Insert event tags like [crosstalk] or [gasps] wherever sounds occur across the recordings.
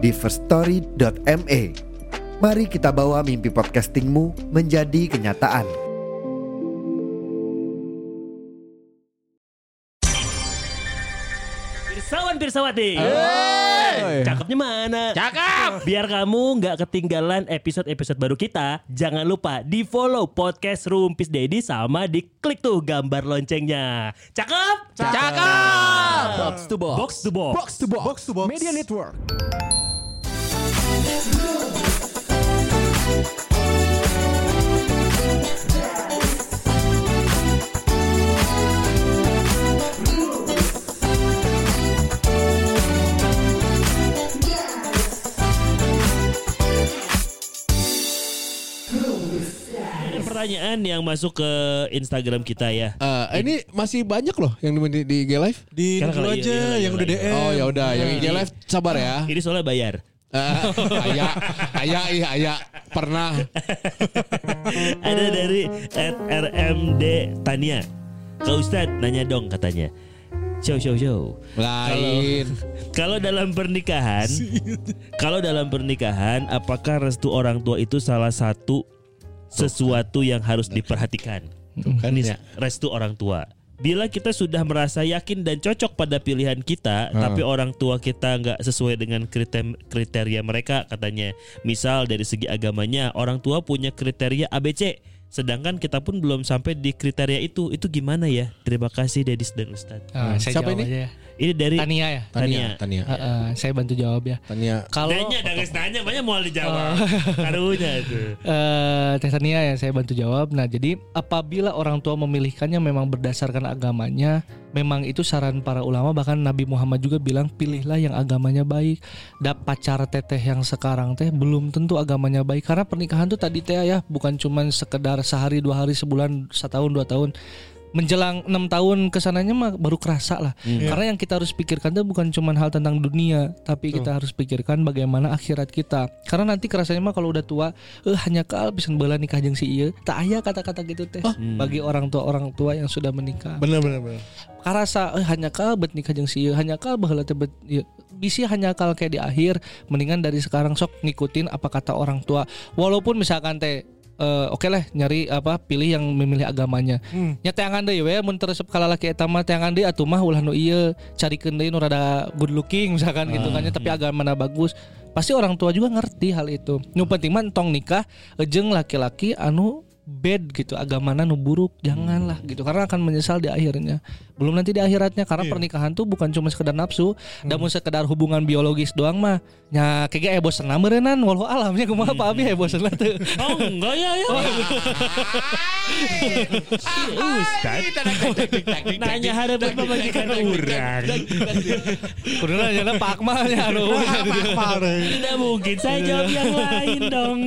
di firststory.me. Mari kita bawa mimpi podcastingmu menjadi kenyataan. Pirsawan Pirsawati. Cakepnya mana? Cakep. Biar kamu nggak ketinggalan episode-episode baru kita, jangan lupa di follow podcast Rumpis Dedi sama di klik tuh gambar loncengnya. Cakep? Cakep. Box to box. Box to box. Box to box. Box to box. Media Network. Pertanyaan yang masuk ke Instagram kita ya. Eh, ini masih banyak loh yang di, di IG Live. Di dulu kalau aja iya, iya, yang iya, udah iya. DM. Oh ya udah, yang IG Iya. Live sabar ya. [gasps] Ini soalnya bayar. Eh, Aya, aya, iya, aya, pernah. [laughs] Ada dari at RMD Tania. Kak Ustadz nanya dong katanya. Show show show. Lain. Kalau dalam pernikahan, [laughs] kalau dalam pernikahan, apakah restu orang tua itu salah satu sesuatu yang harus diperhatikan? Kan Ini ya. restu orang tua. Bila kita sudah merasa yakin dan cocok pada pilihan kita, tapi orang tua kita nggak sesuai dengan kriteria, kriteria mereka, katanya. Misal dari segi agamanya, orang tua punya kriteria ABC, sedangkan kita pun belum sampai di kriteria itu. Itu gimana ya? Terima kasih Dedis dan Ustadz. Saya Siapa jawab ini? aja ya. Ini dari Tania ya. Tania. Tania, Tania. Ah, ah, saya bantu jawab ya. Tania. Kalau Nanya, danges nanya, banyak mau dijawab. [laughs] Karunya itu. eh Teh Tania ya saya bantu jawab. Nah, jadi apabila orang tua memilihkannya memang berdasarkan agamanya, memang itu saran para ulama bahkan Nabi Muhammad juga bilang pilihlah yang agamanya baik. Da pacar teteh yang sekarang teh belum tentu agamanya baik karena pernikahan tuh tadi teh ya bukan cuman sekedar sehari dua hari sebulan setahun dua tahun menjelang enam tahun ke sananya mah baru kerasa lah. Karena yang kita harus pikirkan tuh bukan cuman hal tentang dunia tapi kita harus pikirkan bagaimana akhirat kita. Karena nanti kerasanya mah kalau udah tua eh hanya kal bisa bela nikah jeung si ieu. Tak aya kata-kata gitu teh bagi orang tua orang tua yang sudah menikah. Bener, bener, bener. karasa eh hanya kal bet nikah jeung si ieu hanya kal baheula teh bet ieu. bisi hanya kal kayak di akhir. Mendingan dari sekarang sok ngikutin apa kata orang tua. Walaupun misalkan teh eh, oke lah nyari apa pilih yang memilih agamanya. Hmm. nya teangan deui we mun teresep ka lalaki eta mah teangan deui atuh mah ulah nu ieu carikeun deui nu rada good looking misalkan gitu kan nya, tapi agamana bagus. Pasti orang tua juga ngerti hal itu. Nu penting mah entong nikah jeung laki-laki anu bad gitu agamana nu buruk janganlah gitu karena akan menyesal di akhirnya belum nanti di akhiratnya karena pernikahan tuh bukan cuma sekedar nafsu namun sekedar hubungan biologis doang mah nya kayak eh bosen meureunnan walau alamnya kumaha Pak Abi eh bosen tuh Oh enggak ya ya. Ustaz. Nanya hadapan pemajikan orang. Kudu nanya Pak Akmal nya anu Tidak mungkin saya jawab yang lain dong.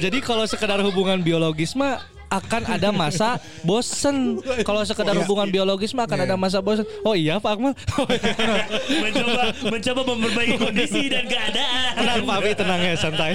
Jadi kalau sekedar hubungan biologis mah akan ada masa bosen. Kalau sekedar hubungan biologis mah akan ada masa bosen. Oh iya Pak Akmal. [laughs] mencoba mencoba memperbaiki kondisi dan keadaan. tenang Pak Abi tenang ya santai.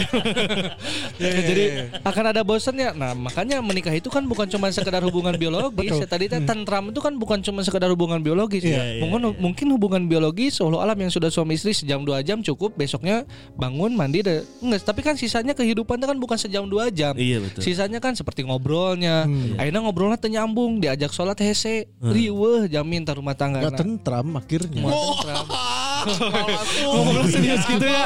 Ya, [laughs] jadi akan ada bosennya. Nah makanya menikah itu kan bukan cuma sekedar hubungan biologis. Ya, tadi teh tentram itu kan bukan cuma sekedar hubungan biologis. Iya, iya, mungkin mungkin hubungan biologis Allah alam yang sudah suami istri sejam dua jam cukup. Besoknya bangun mandi deh. Enggak. Tapi kan sisanya kehidupan itu kan bukan sejam dua jam. Iya betul. Sisanya kan seperti ngobrolnya. Akhirnya ngobrolnya teh nyambung, diajak sholat hese. Riweuh jamin tar rumah tangga. Gak tentram akhirnya. [laughs] Ngomongnya serius gitu ya.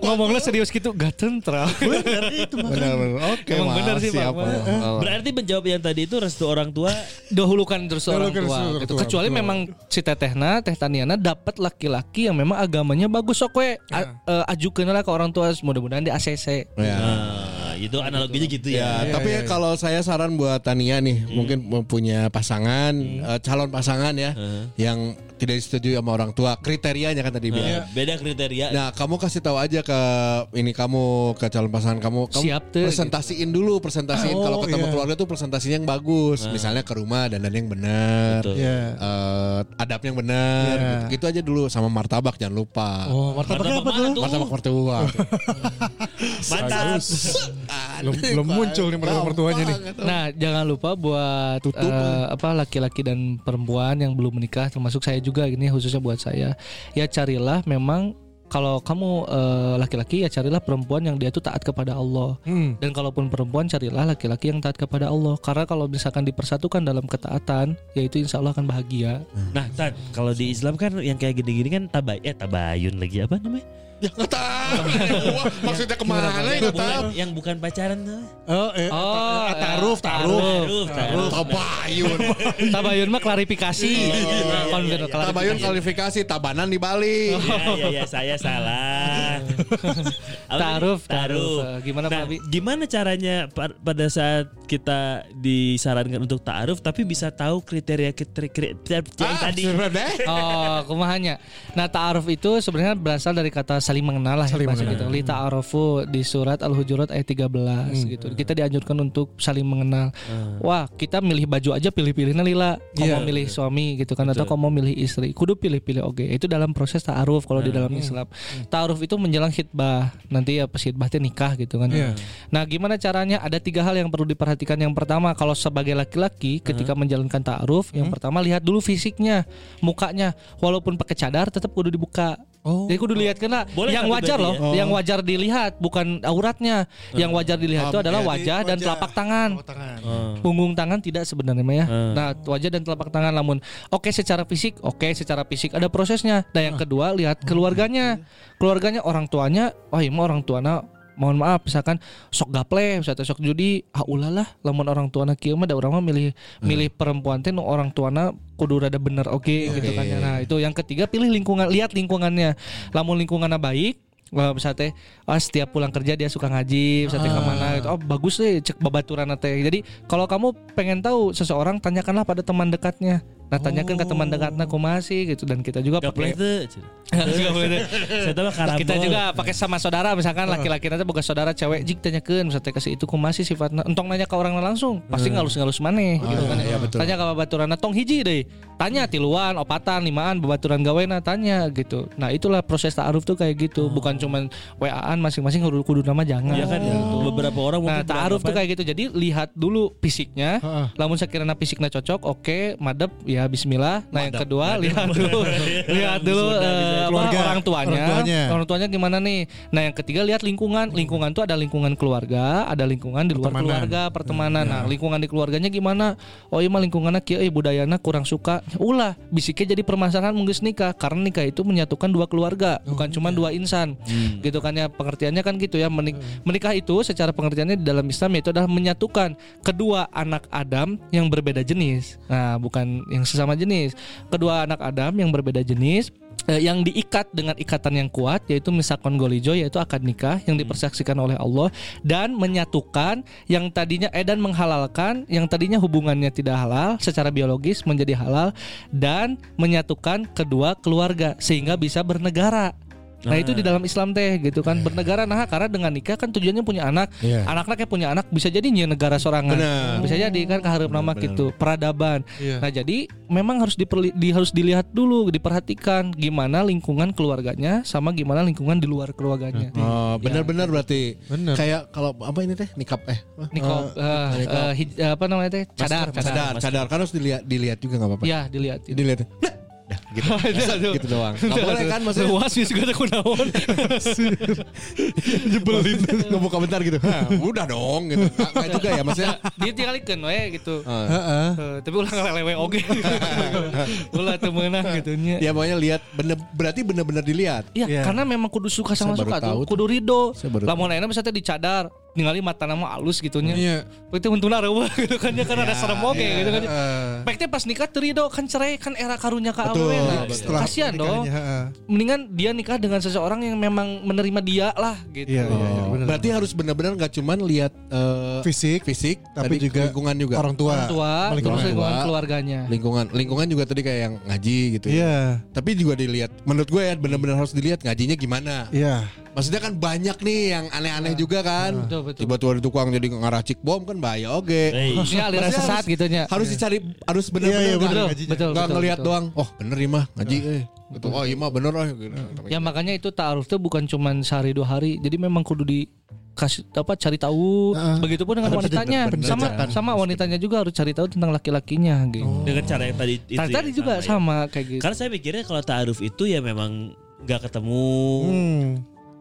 Ngomongnya serius gitu gak tentram. Bener itu. [laughs] Bener, bener. Oke, Emang bener sih, Pak. Oh. Berarti menjawab yang tadi itu restu orang tua [laughs] Dahulukan terus orang tua. gitu. Kecuali memang si tetehna, teh Taniana dapat laki-laki yang memang agamanya bagus sok we. A- eh, ajukeun lah ke orang tua mudah-mudahan di ACC. Ya. Itu analoginya gitu. Ya, ya. tapi kalau saya saran buat Tania nih, mungkin punya pasangan, eh, calon pasangan ya, yang tidak disetujui sama orang tua. Kriterianya kan tadi bilang. Nah, beda kriteria. Nah, kamu kasih tahu aja ke ini kamu ke calon pasangan kamu, kamu Siap tuh, presentasiin dulu, presentasiin Oh, kalau ketemu iya. keluarga tuh presentasinya yang bagus. Misalnya ke rumah dan yang benar. Betul. Iya. eh adabnya yang benar Iya. gitu. Gitu aja dulu sama martabak jangan lupa. Oh, martabaknya apa Martabak tuh? mana Martabak mertua. [laughs] Mantap. Belum, belum muncul nih mertua mertuanya nih. Nah, jangan lupa buat eh, apa laki-laki dan perempuan yang belum menikah termasuk saya juga gini khususnya buat saya. Ya carilah memang kalau kamu eh, laki-laki ya carilah perempuan yang dia tuh taat kepada Allah. Hmm. Dan kalaupun perempuan carilah laki-laki yang taat kepada Allah. Karena kalau misalkan dipersatukan dalam ketaatan, yaitu insya Allah akan bahagia. Nah, Tan, kalau di Islam kan yang kayak gini-gini kan tabay eh tabayun lagi apa namanya? Ya nggak tahu. Wah, Maksudnya ke mana ya nggak tahu. Yang, bukan pacaran tuh. Oh, eh, Oh, eh, taruf, taruf. Taruf, taruf. Tabayun. [laughs] Tabayun mah klarifikasi. Konven- Oh, Tabayun kualifikasi tabanan di Bali. Ya, ya, ya, saya salah. [laughs] Taruf, taruf. Eh, Gimana Nah, Pak Abi? gimana caranya pa- pada saat kita disarankan untuk ta'aruf tapi bisa tahu kriteria kriteria yang Ah, tadi? Oh, kumahanya. Nah, ta'aruf itu sebenarnya berasal dari kata saling mengenal lah Saling mengenal. gitu. Li ta'arufu di surat Al-Hujurat ayat 13 gitu. Kita dianjurkan untuk saling mengenal. Wah, kita milih baju aja pilih-pilihnya lila. Kamu mau milih suami gitu kan atau kamu mau milih istri. Kudu pilih-pilih oke. Itu dalam proses ta'aruf kalau di dalam Islam. Ta'aruf itu menjelang khitbah. Nanti ya pas khitbah teh nikah gitu kan. Iya. Nah, gimana caranya? Ada tiga hal yang perlu diperhatikan. Yang pertama, kalau sebagai laki-laki ketika menjalankan ta'aruf, yang pertama lihat dulu fisiknya, mukanya. Walaupun pakai cadar, tetap kudu dibuka. Oh. Jadi kudu lihat kena Boleh yang wajar loh, ya? yang wajar dilihat bukan auratnya. Yang wajar dilihat itu Oh, adalah jadi wajah dan wajah. telapak tangan. Oh, tangan. Punggung tangan tidak sebenarnya ya. Hmm. Nah, wajah dan telapak tangan namun oke secara fisik, oke secara fisik ada prosesnya. Nah, yang kedua lihat keluarganya. Keluarganya orang tuanya, oh iya orang tuanya mohon maaf misalkan sok gaple misalnya sok judi ah ulah lah lamun orang tuana kieu mah da urang mah milih milih perempuan teh orang tuana kudu rada bener oke gitu kan ya. Nah, itu yang ketiga pilih lingkungan, lihat lingkungannya. Lamun lingkungannya baik Wah, misalnya teh, ah, setiap pulang kerja dia suka ngaji, misalnya teh ke mana gitu. Oh bagus deh, cek babaturan teh. Jadi kalau kamu pengen tahu seseorang, tanyakanlah pada teman dekatnya. Nah tanyakan ke teman dekatnya kumaha sih gitu. Dan kita juga pakai [laughs] kita juga pakai sama saudara misalkan laki-laki nanti boga saudara cewek jik tanyakeun misalnya kasih itu kumaha sih sifatnya entong nanya ke orang langsung. Pasti ngalus-ngalus maneh gitu kan. iya, betul. tanya ke babaturan tong hiji deh. Tanya tiluan opatan limaan babaturan gawena tanya gitu. Nah itulah proses ta'aruf tuh kayak gitu. Bukan cuman WA-an masing-masing kudu kudu nama jangan. Iya kan ya. Beberapa orang Nah, ta'aruf tuh beranggapan- kayak gitu. Jadi lihat dulu fisiknya. Lamun sekiranya fisiknya cocok, oke, madep ya bismillah. Nah, yang kedua lihat dulu [laughs] lihat dulu apa, Keluarga, orang tuanya. orang tuanya. Orang tuanya gimana nih? Nah, yang ketiga lihat lingkungan. Lingkungan tuh ada lingkungan keluarga, ada lingkungan di luar Pertemanan. keluarga, pertemanan. Nah, lingkungan di keluarganya gimana? Oh, iya mah lingkungannya kieu eh budayana kurang suka. Ulah, bisiknya jadi permasalahan mungkin nikah karena nikah itu menyatukan dua keluarga, bukan cuma dua insan. Gitu kan ya pengertiannya kan gitu ya. Menik- menikah itu secara pengertiannya di dalam Islam itu adalah menyatukan kedua anak Adam yang berbeda jenis. Nah, bukan yang sesama jenis. Kedua anak Adam yang berbeda jenis eh, yang diikat dengan ikatan yang kuat yaitu misakon golijo yaitu akad nikah yang dipersaksikan oleh Allah dan menyatukan yang tadinya eh dan menghalalkan yang tadinya hubungannya tidak halal secara biologis menjadi halal dan menyatukan kedua keluarga sehingga bisa bernegara. Nah itu di dalam Islam teh gitu kan bernegara nah karena dengan nikah kan tujuannya punya anak Iya. anak-anak kayak punya anak bisa jadi nyi negara sorangan Benar. bisa jadi kan keharap nama gitu peradaban Iya. nah jadi memang harus diperli- di, harus dilihat dulu diperhatikan gimana lingkungan keluarganya sama gimana lingkungan di luar keluarganya Oh, benar-benar berarti. Benar. Kayak kalau apa ini teh nikap eh apa? Niko eh, eh, hij- eh, apa namanya teh cadar cadar Cadar, cadar kan harus dilihat dilihat juga nggak apa-apa. ya dilihat Dilihat. Nah, dah gitu. [laughs] gitu doang. Nggak boleh kan maksudnya luas sih juga kunaon jebelin [laughs] ngebuka bentar gitu. Udah dong gitu. Nggak nggak juga ya maksudnya. [laughs] dia tinggalikeun we gitu eh, Heeh. Tapi ulah ngelelewe oge ulah teu meunang gitu nya Ya pokoknya lihat bener berarti bener-bener dilihat. Iya, Iya. karena memang kudu suka sama suka tuh, kudu baru Lamun ayeuna misalnya dicadar, ningali mata nama alus gitu nya. Iya. Itu untuna reueuh [laughs] gitu kan ya kan ada serem oge iya. gitu kan. Pek teh pas nikah teu ridho kan cerai kan era karunya ka Betul, awewe. Nah, Kasihan dong. Mendingan dia nikah dengan seseorang yang memang menerima dia lah gitu. Iya, iya, iya, benar. berarti harus benar-benar nggak cuman lihat eh, Fisik, fisik, tapi tadi juga lingkungan juga. orang tua. Orang tua, Lingkungan lingkungan tua. keluarganya. Lingkungan lingkungan juga tadi kayak yang ngaji gitu. ya. Iya, Tapi juga dilihat menurut gue ya benar-benar harus dilihat ngajinya gimana. iya. Maksudnya kan banyak nih yang aneh-aneh juga kan. Betul. Tiba-tiba ada tukang jadi ngaracik bom kan bahaya oke. Hey. Maksudnya aliran Maksudnya sesat harus- gitu nya. Harus dicari harus Iya, benar-benar iya, nggak- bener Betul, ngajinya. betul, nggak betul, ngelihat betul. doang. Oh bener nih mah ngaji eh. Gitu. Oh iya mah bener oh. Gitu. Ya makanya itu ta'aruf tuh bukan cuman sehari dua hari. Jadi memang kudu di kasih apa cari tahu Heeh. begitupun dengan wanitanya sama sama wanitanya juga harus cari tahu tentang laki-lakinya gitu. Dengan cara yang tadi itu Nah, ya, tadi juga ya. sama kayak gitu. Karena saya pikirnya kalau ta'aruf itu ya memang nggak ketemu. Hmm.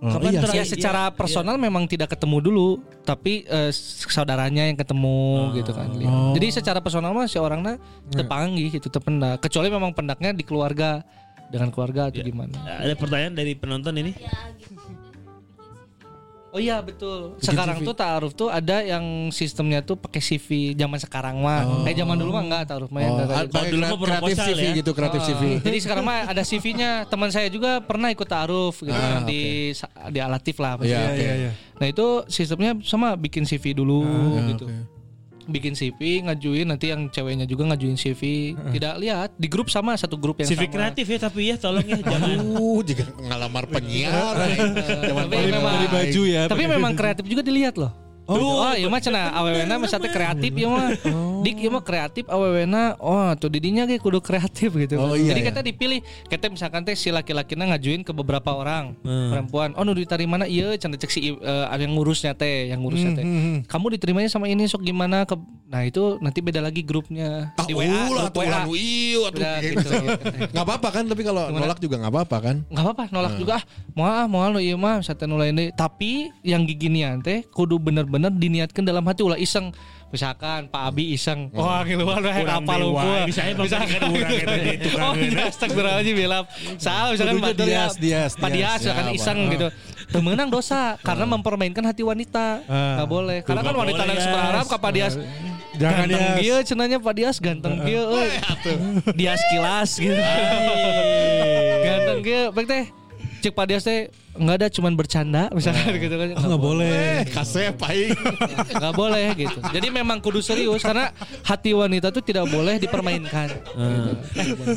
Kapan iya, terakhir- ya secara iya, personal memang tidak ketemu dulu, tapi eh, saudaranya yang ketemu gitu kan. Oh. Jadi secara personal mah si orangnya terpanggih gitu, terpendak. Kecuali memang pendaknya di keluarga dengan keluarga atau gimana. Ada pertanyaan dari penonton ini? Oh iya betul. Sekarang tuh ta'aruf tuh ada yang sistemnya tuh pakai CV zaman sekarang mah. Eh zaman dulu mah enggak ta'aruf mah yang Oh, enggak ah, kayak pakai dulu mah kreatif CV ya. gitu kreatif Ah, CV. Jadi sekarang mah ada CV-nya. Teman saya juga pernah ikut ta'aruf gitu Ah, kan, di di alatif lah. Iya, maksudnya. oke. Iya, iya. Nah itu sistemnya sama bikin CV dulu Ya, gitu. oke. Bikin CV, ngajuin nanti yang ceweknya juga ngajuin CV. Tidak lihat di grup sama satu grup yang CV sama. kreatif ya tapi ya tolong ya jangan. Uh, jika ngelamar penyiar. Tapi paling memang- baju ya. Tapi memang kreatif juga dilihat loh. Oh, oh iya mah cenah awewena misalnya kreatif ya mah. Dik ya mah kreatif awewena. Oh, tuh didinya ge kudu kreatif gitu. Oh, iya, Jadi iya. kita dipilih. Kita misalkan teh si laki-lakina ngajuin ke beberapa orang Hmm. perempuan. Oh, nu diterima mana? Iya, cenah cek si eh, ada yang ngurusnya teh, yang ngurusnya teh. Hmm, Kamu diterimanya sama ini sok gimana ke Nah, itu nanti beda lagi grupnya. Ah, Di WA, ulah grup WA. anu ieu atuh Udah gitu. gitu. Apa-apa kan tapi kalau nolak juga nggak apa-apa kan. nggak apa-apa nolak Hmm. juga ah mau ah mau lo iya mah misalnya nulain deh tapi yang giginian teh kudu bener-bener diniatkan dalam hati ulah iseng misalkan Pak Abi iseng Hmm. wah keluar lah apa lumpur ini saya [laughs] tukang oh iya astagfirullahaladzim bilang salah misalkan Delia Dias, Dias, Pak Dias. Misalkan Ya, iseng Pak. gitu. Temenang dosa karena mempermainkan hati wanita. Ah. nggak boleh. Karena kan wanita yang berharap ke Pak Dias Jangan ganteng Dias. dia cenanya Pak Dias ganteng dia [laughs] euy. Dias kilas gitu. Ganteng dia baik teh cek Pak Dias teh nggak ada cuman bercanda misalkan gitu kan. Oh, nggak boleh. Eh, kasep aing. nggak boleh gitu. Jadi memang kudu serius karena hati wanita tuh tidak boleh dipermainkan. Eh,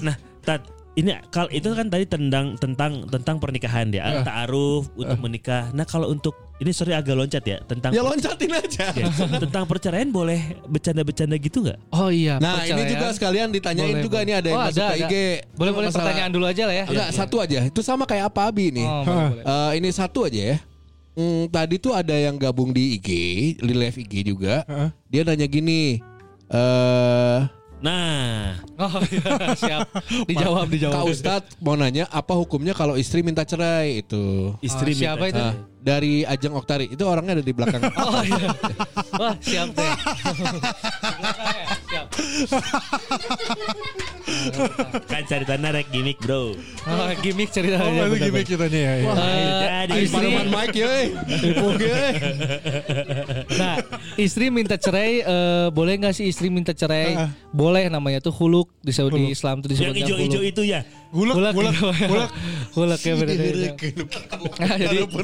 nah, Tat, ini kalau itu kan tadi tentang tentang tentang pernikahan ya, ta'aruf untuk menikah. Nah, kalau untuk ini sorry agak loncat ya tentang Ya loncatin aja. ya, tentang perceraian boleh bercanda-bercanda gitu nggak? oh iya Nah ini perceraian. juga sekalian ditanyain Boleh, juga boleh. ini ada yang Oh, masuk ada, ke ada. IG. boleh boleh Masalah- pertanyaan dulu aja lah ya Enggak, satu aja. Itu sama kayak apa Abi nih. oh, boleh, boleh. Eh, ini satu aja ya. Hmm, tadi tuh ada yang gabung di IG, di live IG juga. Heeh. Dia nanya gini, eh Nah, oh iya siap. [laughs] Dijawab dijawab. Kak Ustadz mau nanya apa hukumnya kalau istri minta cerai? Itu? istri Oh, siapa minta itu? Ah, dari Ajeng Oktari. Itu orangnya ada di belakang. [laughs] oh iya. Wah siap teh siap [laughs] kan cari tanah rek gimmick bro. oh, gimmick cerita Oh, itu gimmick kitanya ya. iya. Eh, Jadi istri Mike ya. Nah, istri minta cerai eh, boleh nggak sih istri minta cerai? Boleh namanya tuh huluk di Saudi Islam tuh yang disebutnya hijau-hijau huluk. itu ya. Gulak, Huluk, gulak, gitu. gulak. huluk ya bener [laughs] Nah, jadi [laughs]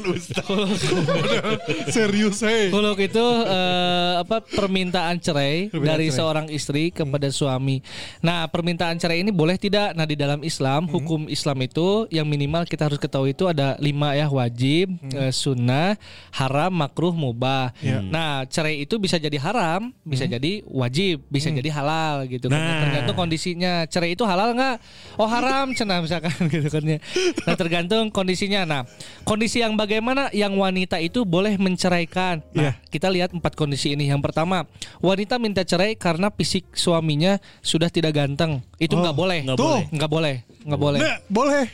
Serius, hei. huluk itu eh, apa permintaan cerai Permintaan dari cerai. seorang istri kepada suami. Nah, permintaan cerai ini boleh tidak? Nah, di dalam Islam, hukum Islam itu yang minimal kita harus ketahui itu ada lima ya wajib, eh, sunnah, haram, makruh, mubah. Ya. Nah, cerai itu bisa jadi haram, bisa jadi wajib, bisa jadi halal gitu kan. Nah. Tergantung kondisinya. Cerai itu halal nggak? Oh haram cenah misalkan [laughs] gitu kan ya. Nah tergantung kondisinya. Nah kondisi yang bagaimana yang wanita itu boleh menceraikan. Nah kita lihat empat kondisi ini. Yang pertama wanita minta cerai karena fisik suaminya sudah tidak ganteng. Itu nggak boleh. Nggak boleh. Nggak boleh. Nggak boleh. Nah, boleh.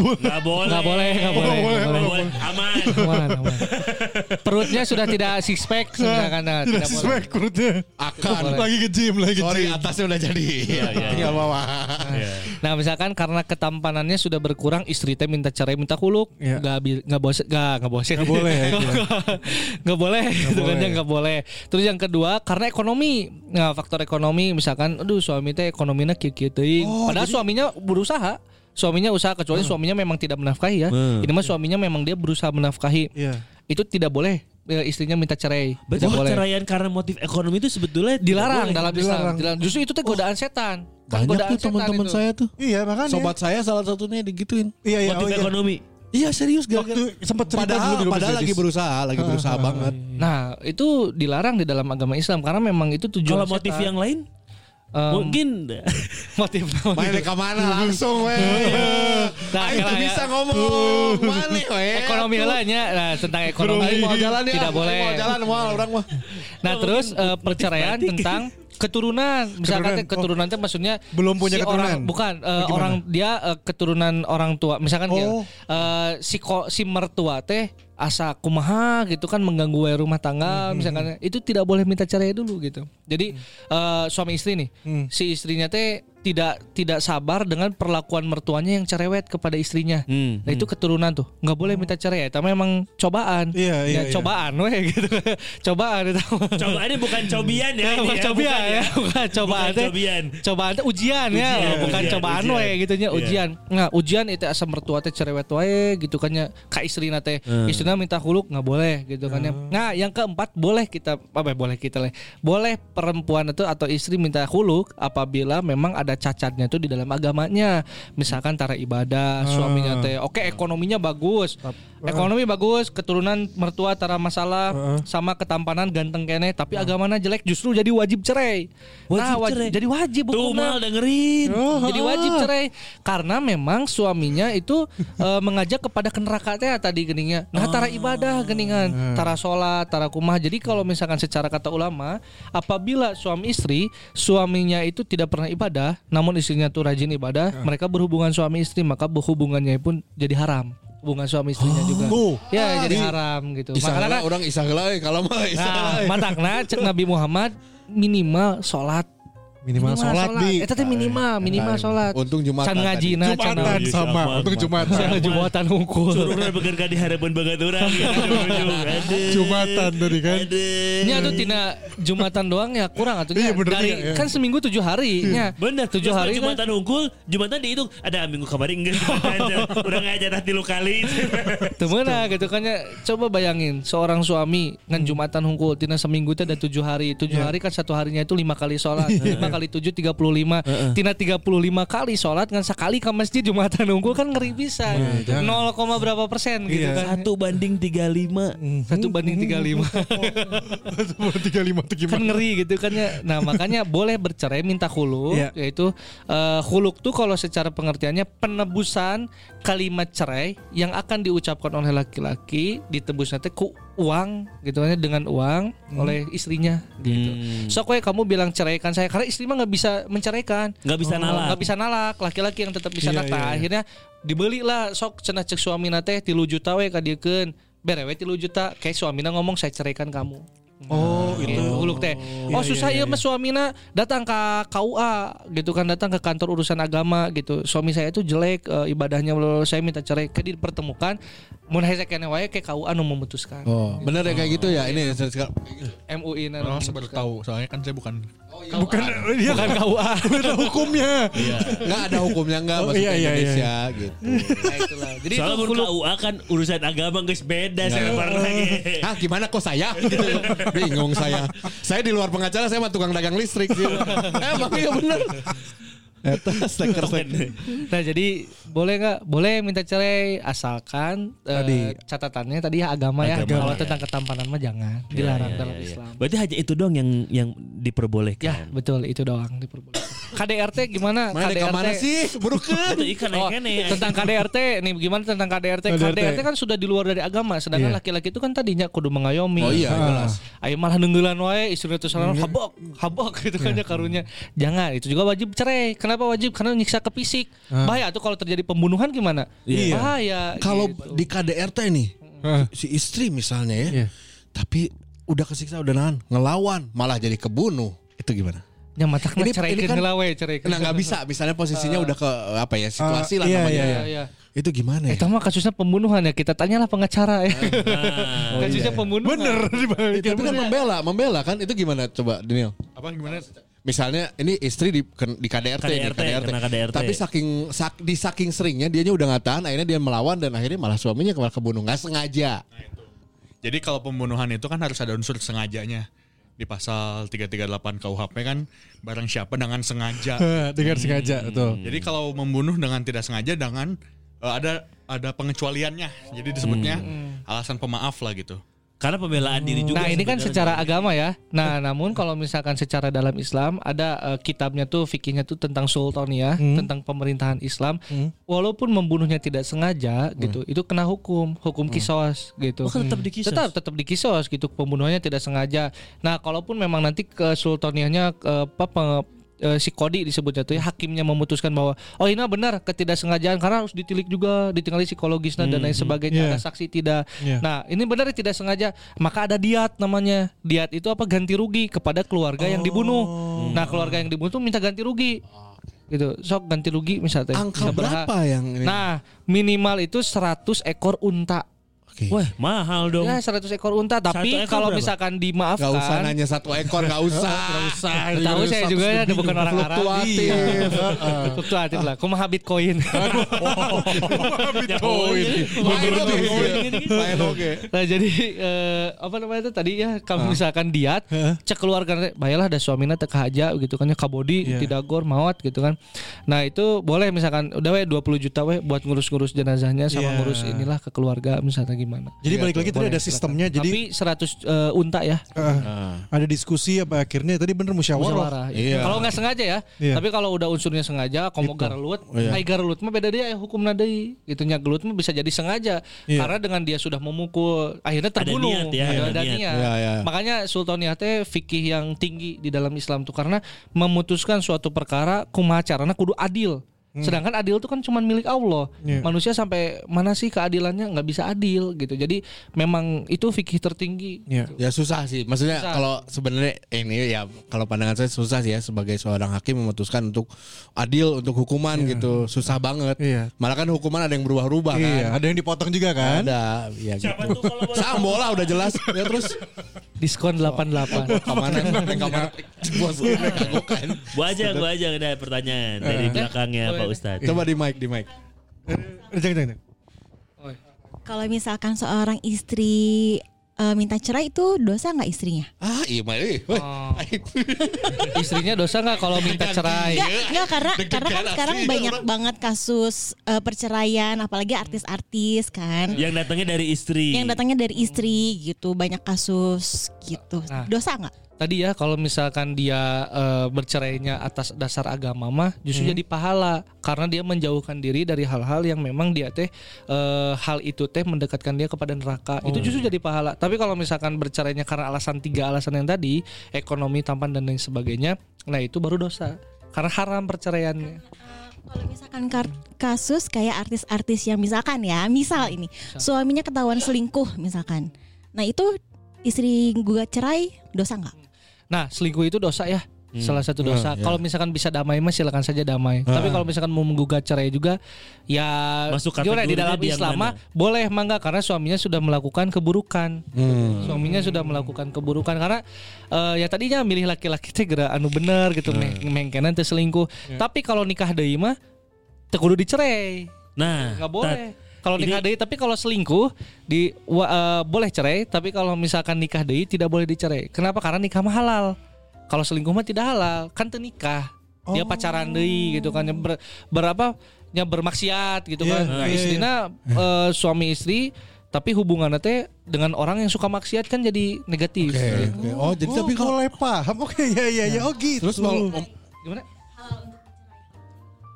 Nggak boleh. Nggak boleh. Nggak boleh. boleh, nggak Nggak boleh. boleh. Aman. Aman, aman. Perutnya sudah tidak six pack. Nah, Tidak tidak boleh. sesuai kurutnya. Akan. Lagi ke gym, lagi ke Sorry atasnya udah jadi. Tinggal bawah. Iya. Nah misalkan karena ketampanannya sudah berkurang istri teh minta cerai minta huluk Iya. nggak bi- nggak bosen nggak nggak bosen Nggak boleh gitu. [laughs] nggak boleh gitu kan boleh. nggak boleh terus yang kedua karena ekonomi nah faktor ekonomi misalkan aduh suami teh ekonominya kieu kieu teuing padahal suaminya berusaha suaminya usaha kecuali suaminya memang tidak menafkahi ya Hmm. ini mah suaminya memang dia berusaha menafkahi Iya. itu tidak boleh eh, istrinya minta cerai. Berarti perceraian karena motif ekonomi itu sebetulnya Dilarang boleh. dalam Islam. Dilarang. Justru itu tuh godaan setan. Kan Banyak godaan tuh teman-teman setan saya tuh. Iya makanya. Sobat saya salah satunya digituin. Iya iya. motif oh, iya. ekonomi. Iya serius gara-gara. Waktu sempat cerita Padahal, dulu padahal lagi berusaha, lagi berusaha banget. Nah, itu dilarang di dalam agama Islam karena memang itu tujuan Kalau motif setan. yang lain Em, mungkin [laughs] motif Main ke mana [laughs] langsung weh. Nah, ya. bisa ngomong. Mana weh. ekonomi lainnya nah, tentang ekonomi mau jalan ya. tidak boleh. Mau jalan mau orang mah. Nah terus eh, perceraian tentang keturunan, misalkan Keturunan. keturunan teh maksudnya Belum punya si orang keturunan. bukan eh, Bagaimana? orang dia eh, keturunan orang tua, misalkan kayak, Oh. eh, si ko, si mertua teh asa kumaha gitu kan mengganggu rumah Hmm, tangga, misalkan itu tidak boleh minta cerai dulu gitu. Jadi eh, suami istri nih, Hmm. si istrinya teh tidak tidak sabar dengan perlakuan mertuanya yang cerewet kepada istrinya. Hmm, Nah itu keturunan tuh nggak boleh minta cerai, itu memang cobaan. Iya, iya, Ya, iya. cobaan weh gitu. [laughs] cobaan itu. Coba ini bukan cobian ya. [laughs] ini bukan ya, cobian bukan ya, [laughs] bukan cobaan Bukan teh. cobian. Cobaan teh ujian, ya, Ujian, bukan ujian, cobaan ujian. we gitu nya, Iya. ujian. Nah, ujian itu asa mertua teh cerewet wae gitu kan ya, ka istrina teh. Hmm. Istrina minta huluk nggak boleh gitu kan ya. Nah, yang keempat boleh kita apa boleh kita leh. Boleh perempuan itu atau istri minta huluk apabila memang ada cacatnya itu di dalam agamanya. Misalkan tara ibadah, suaminya teh oke ekonominya bagus. Ekonomi bagus, keturunan mertua tara masalah sama ketampanan ganteng kene, tapi agamanya jelek justru jadi wajib cerai. Wajib nah, waj- cerai. jadi wajib Tuh mal dengerin. Jadi wajib cerai karena memang suaminya itu eh, mengajak kepada ke neraka teh tadi geningnya. Nah, tara ibadah geningan, tara sholat, tara kumah. Jadi kalau misalkan secara kata ulama, apabila suami istri suaminya itu tidak pernah ibadah, namun istrinya tuh rajin ibadah, mereka berhubungan suami istri, maka hubungannya pun jadi haram. Hubungan suami istrinya juga. Oh. Ya, jadi haram gitu. Makanya orang isah heula euy kalau mah isah. Nah, euy. matakna cek Nabi Muhammad minimal sholat. Minimal sholat di Eta teh minimal, minimal sholat. Untung Jumatan Can tadi. ngajina, can Jumatan Iya, sama. sama. Untuk Jumatan. Saya Jumatan hukum. Suruhnya bekerja di harapan banget orang. [laughs] Ujung-ujung. Aduh. Jumatan tadi kan. Nya tuh tina Jumatan doang ya kurang atuh Iya, dari ya. kan seminggu tujuh hari nya. Bener tujuh hari kan. Jumatan unggul Jumatan dihitung Ada minggu kemarin enggak [laughs] Jumatan Udah ngajak tadi lu kali [laughs] Temenah gitu kan ya. Coba bayangin seorang suami ngan Jumatan hungkul tina seminggu teh ada tujuh hari. Tujuh hari kan satu harinya itu lima kali sholat. Lima kali tujuh tiga puluh lima. Tina tiga puluh lima kali sholat ngan sekali ke masjid Jumatan hungkul kan ngeri bisa. Nol koma berapa persen gitu Iya. kan. Satu banding 35 Satu banding tiga lima. [laughs] Tiga lima tuh kan gimana? ngeri gitu kan ya. Nah makanya boleh bercerai minta huluk, Iya. yaitu eh, huluk tuh kalau secara pengertiannya penebusan kalimat cerai yang akan diucapkan oleh laki-laki ditebus nanti ku uang gitu kan ya, dengan uang oleh istrinya gitu. Hmm. So kue kamu bilang ceraikan saya karena istri mah nggak bisa menceraikan. Nggak bisa Oh, nalak. nggak bisa nalak laki-laki yang tetap bisa nalak iya, Nah, iya. akhirnya dibelilah sok cenah cek suami nate tilu juta we kadiekeun berewe tilu juta kayak suamina ngomong saya ceraikan kamu Oh gitu. Huluk teh. Oh susah ya mas suamina datang ke KUA gitu kan datang ke kantor urusan agama gitu. Suami saya itu jelek eh, ibadahnya lalu saya minta cerai ke dipertemukan mun hese kene wae ke KUA nu memutuskan. Oh, bener ya kayak gitu ya. Ini sekarang MUI na Oh, saya baru tahu. Soalnya kan saya bukan Bukan Iya bukan KUA. [laughs] Ada hukumnya. enggak ada hukumnya enggak Oh, masuk iya, iya, Indonesia gitu. Nah, itulah. Jadi Soalnya itu KUA kan urusan agama guys beda sebentar lagi. Hah gimana kok saya? [laughs] Gitu. Bingung saya. Saya di luar pengacara saya mah tukang dagang listrik sih. [laughs] Emang iya bener. [laughs] Eta steker. Nah jadi boleh nggak? Boleh minta cerai asalkan eh, Tadi. catatannya tadi ya agama, ya. Agama, Kalau ya. tentang ketampanan mah jangan dilarang dalam Islam. Berarti hanya itu doang yang yang Ya diperbolehkan. betul itu doang diperbolehkan. KDRT gimana? Mana KDRT ke mana sih? Burukan. Oh, tentang KDRT nih gimana tentang KDRT? KDRT. KDRT kan sudah di luar dari agama, sedangkan Iya. laki-laki itu kan tadinya kudu mengayomi. Oh iya jelas. Ayo malah nenggelan wae istri itu salah habok, habok [laughs] gitu kan ya karunya. Jangan, itu juga wajib cerai. Kenapa wajib? Karena nyiksa ke fisik. Bahaya tuh kalau terjadi pembunuhan gimana? Iya. Bahaya. Kalau gitu. di KDRT nih Hah. si istri misalnya ya. Iya. Tapi udah kesiksa udah nahan, ngelawan, malah jadi kebunuh. Itu gimana? Yang matak Ini- cerai ini kan kan- we, cerai Nah nggak bisa, misalnya posisinya udah ke apa ya situasi lah iya, namanya. iya, iya. Itu gimana ya? Itu mah kasusnya pembunuhan ya. Kita tanyalah pengacara ya. Nah, [laughs] kasusnya pembunuhan. Bener Eh, tapi kan membela, membela kan itu gimana coba Daniel? apa gimana? Misalnya ini istri di di KDRT, nih, KDRT, KDRT. Tapi saking sak, di saking seringnya dianya udah nggak tahan, akhirnya dia melawan dan akhirnya malah suaminya malah kebunuh nggak sengaja. Jadi kalau pembunuhan itu kan harus ada unsur sengajanya. Di pasal 338 KUHP kan barang siapa dengan sengaja. [laughs] Dengan sengaja betul. Jadi kalau membunuh dengan tidak sengaja dengan eh, ada ada pengecualiannya. Jadi disebutnya alasan pemaaf lah gitu. Karena pembelaan diri juga. Nah ini kan secara agama ya. Nah namun kalau misalkan secara dalam Islam ada eh, kitabnya tuh fikihnya tuh tentang sultaniyah, tentang pemerintahan Islam. Walaupun membunuhnya tidak sengaja gitu, itu kena hukum, hukum kisos gitu. Oh, tetap dikisos. Tetap tetap dikisos gitu pembunuhannya tidak sengaja. Nah kalaupun memang nanti ke sultaniyahnya eh, apa eh, si kodi disebutnya tuh ya hakimnya memutuskan bahwa oh ini benar ketidaksengajaan karena harus ditilik juga ditinggali psikologisnya dan lain sebagainya Iya. ada saksi tidak Iya. Nah, ini benar tidak sengaja, maka ada diat namanya. Diat itu apa? Ganti rugi kepada keluarga yang dibunuh. Nah, keluarga yang dibunuh tuh minta ganti rugi. Gitu. Sok ganti rugi misalnya. Angka berapa yang ini? Nah, minimal itu 100 ekor unta. Oke. Wah, mahal dong. Ya, 100 ekor unta, tapi ekor kalau berapa? misalkan Gak usah dimaafkan nanya satu ekor, gak usah. [laughs] Gak usah. Tahu saya juga ya, ada bukan orang Arab. Fluktuatif. [laughs] Heeh. Fluktuatif lah. Kumaha Bitcoin. Bitcoin. Main oke. Main oke. Nah jadi eh, apa namanya itu tadi ya kalau misalkan diat cek keluarga bayalah ada suamina teu haja gitu kan ya kabodi Iya. tidak gor maut gitu kan. Nah itu boleh misalkan udah we 20 juta we buat ngurus-ngurus jenazahnya sama Iya. ngurus inilah ke keluarga misalnya gimana. Jadi balik lagi tadi ada silakan. sistemnya. Jadi Tapi 100 eh, unta ya eh, ada diskusi apa akhirnya tadi bener musyawarah. musyawarah. Iya. Kalau nggak sengaja ya. Iya. Tapi kalau udah unsurnya sengaja, komo garelut, Iya. ai garelut mah beda dia hukum nadei. Gitu nya gelut mah bisa jadi sengaja. Iya. Karena dengan dia sudah memukul, akhirnya terbunuh. niat ya, Ada, ada ada niat. niat. Iya, iya. Makanya sultaniyah teh fikih yang tinggi di dalam Islam tuh karena memutuskan suatu perkara kumaha carana kudu adil. Sedangkan adil itu kan cuma milik Allah. Iya. Manusia sampai mana sih keadilannya nggak bisa adil gitu. Jadi memang itu fikih tertinggi. Iya. Ya susah sih. Maksudnya Susah. kalau sebenarnya ini ya kalau pandangan saya susah sih ya sebagai seorang hakim memutuskan untuk adil untuk hukuman gitu. Susah banget. Iya. Malah kan hukuman ada yang berubah-ubah kan. Iya, ada yang dipotong juga kan? Ada, ya Siapa gitu. tuh kalau udah jelas. Ya terus Diskon 88. ke mana? Yang ke mana? Bos gue kan. Aja, bu aja ada pertanyaan dari belakangnya Pak Ustadz. Coba di mic, di mic. Eh, Jangan, jangan. Kalau misalkan seorang istri eh, minta cerai itu dosa nggak istrinya? Ah, iya mah. eh. Oh. [laughs] Istrinya dosa nggak kalau minta cerai? Enggak, enggak karena Deg-degan karena kan sekarang ya banyak orang. banget kasus eh, perceraian apalagi artis-artis kan. Yang datangnya dari istri. Yang datangnya dari istri gitu, banyak kasus gitu. Nah. Dosa nggak? Tadi ya kalau misalkan dia eh, bercerainya atas dasar agama mah justru jadi pahala karena dia menjauhkan diri dari hal-hal yang memang dia teh eh, hal itu teh mendekatkan dia kepada neraka. Itu justru jadi pahala. Tapi kalau misalkan bercerainya karena alasan tiga alasan yang tadi, ekonomi, tampan dan lain sebagainya, nah itu baru dosa. Karena haram perceraiannya. Kalau misalkan kasus kayak artis-artis yang misalkan ya, misal ini suaminya ketahuan selingkuh misalkan. Nah, itu istri gugat cerai dosa nggak? Nah, selingkuh itu dosa ya. Salah satu dosa. ya. Kalau misalkan bisa damai mah silakan saja damai. Tapi kalau misalkan mau menggugat cerai juga ya Masuk gimana di dalam di yang Islam mah boleh mangga karena suaminya sudah melakukan keburukan. Hmm. Suaminya sudah melakukan keburukan karena eh, ya tadinya milih laki-laki teh geura anu bener gitu meh mengkenan teh selingkuh. Tapi kalau nikah deui mah kudu dicerai. Nah, nggak Tat, boleh. Kalau nikah deui tapi kalau selingkuh di wa- eh, boleh cerai, tapi kalau misalkan nikah deui tidak boleh dicerai. Kenapa? Karena nikah mah halal. Kalau selingkuh mah tidak halal, kan teu nikah. Dia pacaran deui gitu kan yang ber, berapa nya bermaksiat gitu Iya, kan. iya, Nah, iya. istrina eh, suami istri tapi hubungannya teh dengan orang yang suka maksiat kan jadi negatif. Gitu. oke. Oh, jadi Oh, tapi kalau paham. Oke, ya ya ya. Oh gitu. terus kalau Gimana?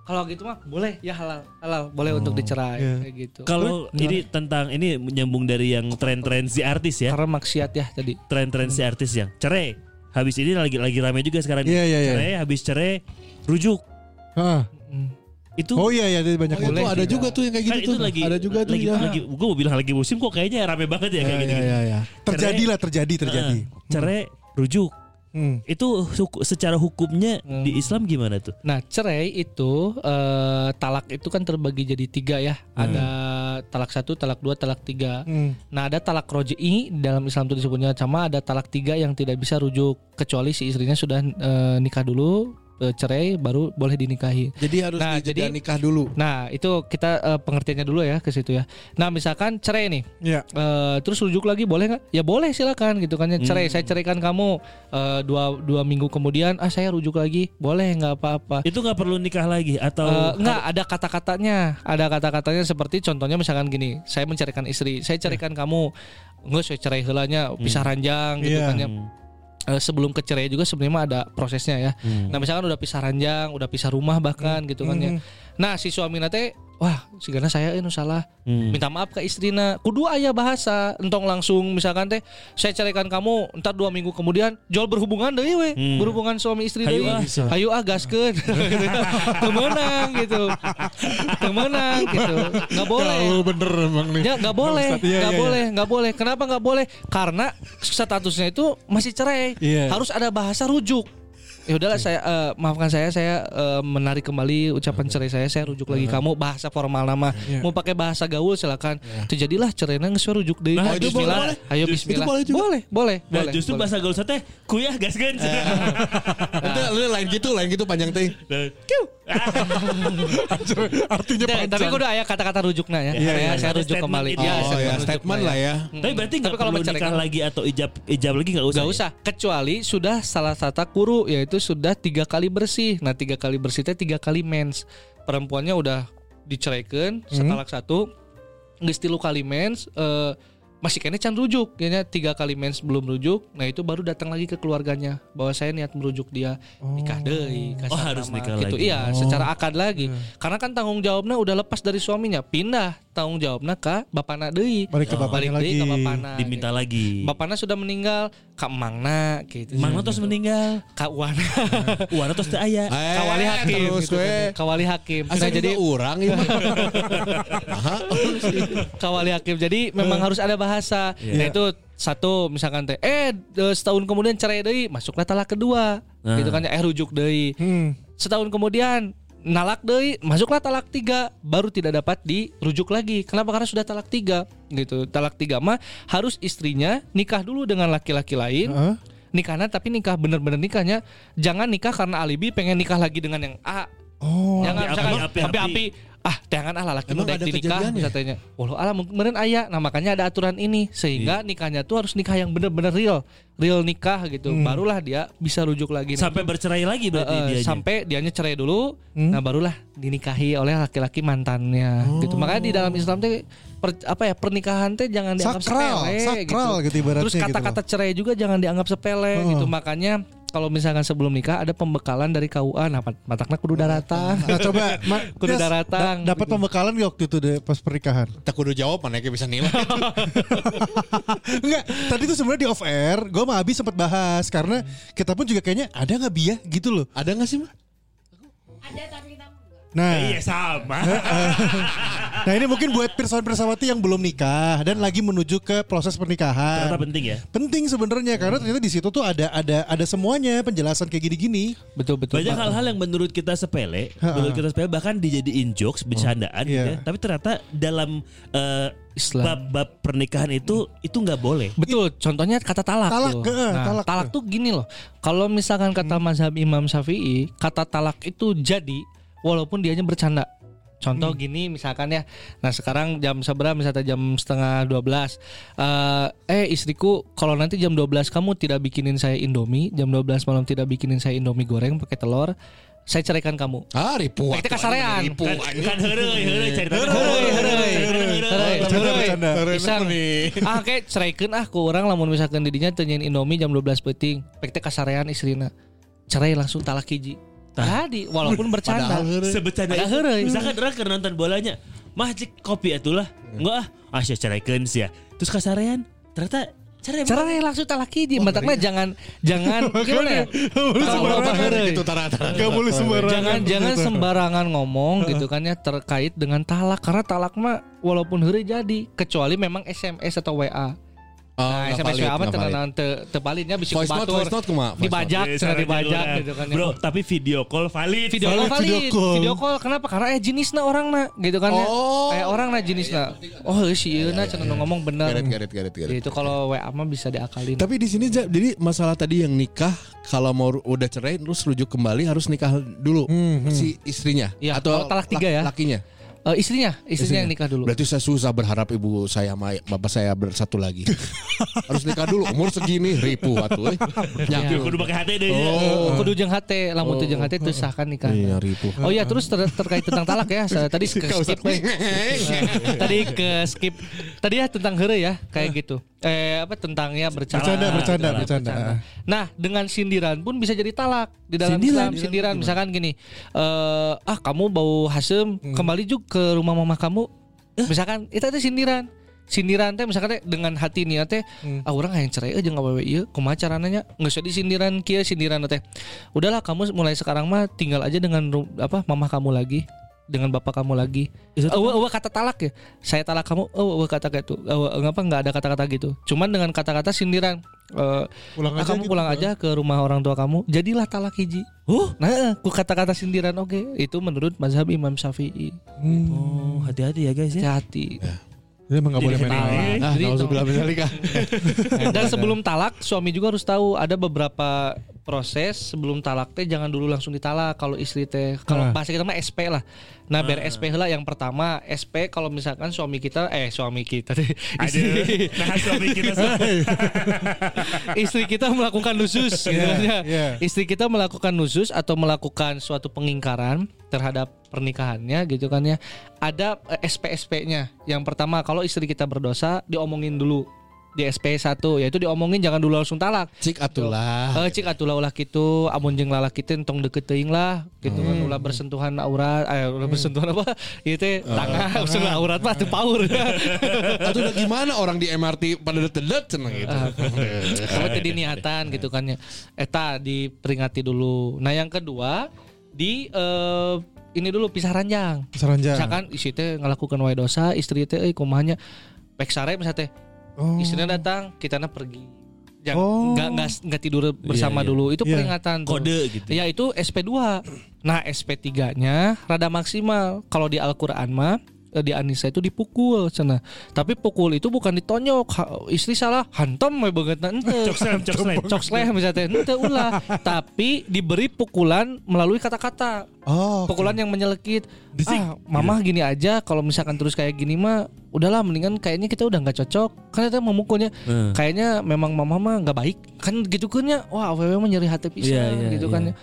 Kalau gitu mah boleh ya halal, halal boleh untuk dicerai iya. kayak gitu. kalau ini tentang ini menyambung dari yang tren-tren si artis ya. karena maksiat ya tadi. Tren-tren si artis yang cerai. Habis ini lagi lagi rame juga sekarang. Iya, iya, iya. Cerai, habis cerai rujuk. Hah. Itu Oh iya ya, ada banyak Oh, itu Boleh ada sih. juga tuh yang kayak kan gitu itu tuh. lagi ada juga tuh lagi, ya. lagi gue mau bilang lagi musim kok kayaknya rame banget ya kayak Ya, gitu. ya, ya, ya. terjadi lah, terjadi, terjadi. cerai rujuk. Hmm. Itu suku- secara hukumnya di Islam gimana tuh? Nah, cerai itu eh, talak itu kan terbagi jadi tiga ya. Ada talak satu, talak dua, talak tiga. Hmm. Nah, ada talak roji'i dalam Islam itu disebutnya sama ada talak tiga yang tidak bisa rujuk kecuali si istrinya sudah eh, nikah dulu eh, cerai baru boleh dinikahi. Jadi harus Nah, jadi- nikah dulu. Nah, itu kita eh, pengertiannya dulu ya ke situ ya. Nah, misalkan cerai nih. Iya. Eh, terus rujuk lagi boleh nggak? Ya boleh silakan gitu kan ya cerai. Saya ceraikan kamu eh, dua dua minggu kemudian ah saya rujuk lagi boleh nggak apa-apa. Itu nggak perlu nikah lagi atau Eh, enggak ada kata-katanya ada kata-katanya seperti contohnya misalkan gini saya menceraikan istri saya ceraikan kamu enggak saya cerai helanya pisah ranjang gitu Iya. kan ya Eh, sebelum ke cerai juga sebenarnya ada prosesnya ya. Hmm. nah misalkan udah pisah ranjang udah pisah rumah bahkan gitu kan ya. Nah si suami nate wah sigana saya ini salah Hmm. minta maaf ke istrina kudu ayah bahasa entong langsung misalkan teh saya ceraikan kamu ntar dua minggu kemudian jual berhubungan deh we Hmm. berhubungan suami istri Hayu deh ah. ayo ah gaskeun [laughs] temenang gitu temenang gitu nggak boleh Kalau bener emang nih. Ya nggak boleh, iya, nggak iya, boleh, nggak boleh. Kenapa nggak boleh? Karena statusnya itu masih cerai. Iya. Harus ada bahasa rujuk. Ya udahlah saya eh, maafkan saya saya eh, menarik kembali ucapan cerai saya saya rujuk lagi kamu bahasa formal nama Iya. mau pakai bahasa gaul silakan terjadilah cerainya nggak rujuk deh Nah, ayo itu bismillah boleh. ayo Itu bismillah boleh juga. boleh boleh Nah, boleh, justru boleh. bahasa gaul teh kuyah gas kan. [laughs] Nanti lu lain gitu, lain gitu panjang teh. [laughs] Artinya Tidak, tapi kudu aya kata-kata rujuknya ya. Iya, saya, iya. saya rujuk kembali. Ya, Oh statement ya, lah ya. Tapi berarti nggak Tapi kalau perlu menceraikan- nikah lagi atau ijab ijab lagi nggak usah. Gak ya? usah, kecuali sudah salah satu kuru yaitu sudah tiga kali bersih. Nah tiga kali bersih teh tiga kali mens. Perempuannya udah diceraikan setalak satu, geus tilu kali mens. eh, masih kayaknya can rujuk, kayaknya tiga kali mens belum rujuk. Nah itu baru datang lagi ke keluarganya bahwa saya niat merujuk dia nikah deh. Oh, harus nikah gitu. lagi. Iya, secara akad lagi. Karena kan tanggung jawabnya udah lepas dari suaminya, pindah tanggung jawabnya ke bapakna deui. Balik ke bapaknya Balik deui ke lagi. bapakna. Diminta lagi. Bapaknya sudah meninggal, Kak Mangna gitu. Mana terus meninggal? Kak Wana, [laughs] Wana terus aya. Eh, Kawali Hakim terus gitu kan. Kawali Hakim. Asa Nah, jadi orang ya. [laughs] Kawali Hakim. Jadi memang harus ada bahasa. Nah, itu satu misalkan teh eh setahun kemudian cerai deui, masuklah talak kedua. Nah. Gitu kan ya, eh rujuk deui. Hmm. Setahun kemudian nalak deui, masuklah talak tiga, baru tidak dapat dirujuk lagi. Kenapa? Karena sudah talak tiga, gitu. Talak tiga mah harus istrinya nikah dulu dengan laki-laki lain. Heeh. nikahnya tapi nikah bener-bener nikahnya jangan nikah karena alibi pengen nikah lagi dengan yang A Oh. jangan api, misalkan api, api, api. api, ah jangan ah laki kejadian ya? katanya walau alah mungkin ayah. Nah makanya ada aturan ini sehingga nikahnya tuh harus nikah yang bener-bener real. Real nikah gitu. Barulah dia bisa rujuk lagi Sampai bercerai lagi berarti Eh, dia. sampai dianya cerai dulu, nah barulah dinikahi oleh laki-laki mantannya gitu. Makanya di dalam Islam teh per- apa ya pernikahan teh jangan dianggap Sakral, sepele sakral gitu. ibaratnya Terus gitu. kata-kata cerai juga jangan dianggap sepele Oh. gitu. Makanya kalau misalkan sebelum nikah ada pembekalan dari KUA nah mat- matakna kudu daratang. Nah, coba [laughs] ma- Kudu Des, daratang. da- dapat pembekalan gak waktu itu deh pas pernikahan? Tak kudu jawab mana kayak bisa nilai. [laughs] Enggak, tadi tuh sebenarnya di off air, gue sama Abi sempat bahas karena kita pun juga kayaknya ada nggak Bia gitu loh. Ada nggak sih mah? Nah, Iya sama. nah ini mungkin buat pirsawan-pirsawati yang belum nikah dan lagi menuju ke proses pernikahan. Ternyata penting ya. Penting sebenarnya karena ternyata di situ tuh ada ada ada semuanya penjelasan kayak gini-gini. betul betul. Banyak hal-hal yang menurut kita sepele, menurut kita sepele bahkan dijadiin jokes, bercandaan gitu Iya. ya. Tapi ternyata dalam eh, Islam. bab-bab pernikahan itu itu nggak boleh. Betul, contohnya kata talak, Talak, tuh. eh, Nah, talak. talak, tuh gini loh. Kalau misalkan kata mazhab Imam Syafi'i, kata talak itu jadi walaupun dianya bercanda. Contoh gini misalkan ya. Nah, sekarang jam seberapa misalnya jam setengah 12. Eh, eh istriku kalau nanti jam 12 kamu tidak bikinin saya Indomie, jam 12 malam tidak bikinin saya Indomie goreng pakai telur, saya ceraikan kamu. Ah ripu. Kita kasarean. Ripu. Kan, heureuy, heureuy cerita. Heureuy, heureuy. Heureuy. Pisang. Ah kayak ceraikeun ah ku orang lamun misalkan didinya teu Indomie jam 12 peuting, pek teh kasarean istrina. Cerai langsung talak hiji. Tadi walaupun bercanda. Sebecanda misalkan orang keur nonton bolanya, mah cik kopi atulah. Enggak ah, ah sia ceraikeun sia. Terus kasarean, ternyata cerai. Cerai langsung talak hiji. Matakna jangan jangan [laughs] gimana ya? Kalau heureuy. Itu tara-tara. Gak boleh sembarangan. Jangan jangan sembarangan ngomong gitu kan ya terkait dengan talak karena talak mah walaupun heureuy jadi kecuali memang SMS atau WA. Oh, nah, SMS valid, valid. tenan te tepalitnya bisa Voice note, kubatur. voice note? Voice Dibajak, cenah ada dibajak gitu kan. ya. Bro, tapi video call valid. video call Valid video video call. call. kenapa? Karena eh jenisnya orang na, gitu kan ya. Oh. Kayak orang na jenisnya. Oh, si ieu na cenah nu ngomong bener. Garet, garet, garet, garet. Itu kalau WA mah bisa diakalin. Tapi di sini Ja, jadi masalah tadi yang nikah kalau mau udah cerai terus rujuk kembali harus nikah dulu si istrinya Iya, atau talak tiga ya. lakinya. Eh, istrinya, istrinya yang nikah dulu. Berarti saya susah berharap ibu saya sama bapak saya bersatu lagi. [laughs] harus nikah dulu umur segini ribu atuh. euy. Ya. Kudu pakai hati deh. Oh, kudu jeung hate, lamun teu jeung hate teu sah kan nikah. Iya ribu. Oh iya terus ter- terkait tentang talak ya. Saya tadi ke skip tadi ke skip. Tadi ya tentang heure ya kayak gitu. Eh apa tentangnya bercanda. Bercanda, bercanda, bercanda. Nah, dengan sindiran pun bisa jadi talak di dalam Sindiran? Islam. Sindiran misalkan gini, eh ah kamu bau hasem, kembali juga ke rumah mama kamu. Misalkan itu teh sindiran. Sindiran teh misalkan teh dengan hati niat teh ah orang yang cerai aja nggak awewe ieu kumaha carananya nggak usah disindiran kia sindiran teh udahlah kamu mulai sekarang mah tinggal aja dengan apa mama kamu lagi dengan bapak kamu lagi. Eueuh eueuh kata talak ya? Saya talak kamu oh eueuh kata kayak itu. Ngapa nggak ada kata-kata gitu? Cuman dengan kata-kata sindiran eh, Pulang ah, aja kamu gitu. pulang aja ke rumah orang tua kamu jadilah talak hiji. Oh, nah eh, ku kata-kata sindiran oke. Itu menurut mazhab Imam Syafi'i. Oh hati-hati ya guys ya. hati Jadi emang nggak boleh main. kenal. Ah, Jadi itu- menyalika. [laughs] Dan sebelum talak, suami juga harus tahu ada beberapa proses sebelum talak teh jangan dulu langsung ditalak kalau istri teh kalau Ah. bahasa kita mah SP lah. Nah, ber SP lah yang pertama SP kalau misalkan suami kita eh suami kita deh istri. Nah, suami kita [laughs] istri kita melakukan nusus gitu. Istri kita melakukan nusus atau melakukan suatu pengingkaran terhadap pernikahannya gitu kan ya. Ada SP-SP-nya. Yang pertama kalau istri kita berdosa diomongin dulu di SP 1 yaitu diomongin jangan dulu langsung talak. Cik atulah. Eh cik atulah ulah gitu amun jeung lalaki teh tong deket teuing lah gitu kan ulah bersentuhan aurat eh ulah bersentuhan apa ieu teh tangan usul aurat mah teu paur. [laughs] Atau udah gimana orang di MRT pada dedet cenah gitu. [laughs] Sama tadi [laughs] niatan gitu kan ya. Eta diperingati dulu. Nah yang kedua di eh, ini dulu pisah ranjang. Saranjang. Misalkan isi teh ngelakukan wae dosa, istri teh euy kumahanya pek sare misalnya teh. Oh. Istrinya datang, kitana pergi. Jangan Oh. nggak nggak nggak tidur bersama iya. dulu. Itu Iya. peringatan tuh. Kode gitu. Ya itu SP2. Nah, SP3-nya rada maksimal. Kalau di Al-Qur'an mah eh, di Anissa itu dipukul cenah. Tapi pukul itu bukan ditonyok. Ha- istri salah hantam we beungeutna henteu. Cok slam, cok slam. Cok sleh misalnya teh henteu ulah. Tapi diberi pukulan melalui kata-kata. Oh. Pukulan yang menyelekit. Disik. Ah, mamah gini aja kalau misalkan terus kayak gini mah udahlah mendingan kayaknya kita udah nggak cocok. Kan itu memukulnya Hmm. kayaknya memang mama mah nggak baik kan gitu kan ya wah awewe mah nyeri hati pisan Iya, iya, gitu iya. kan ya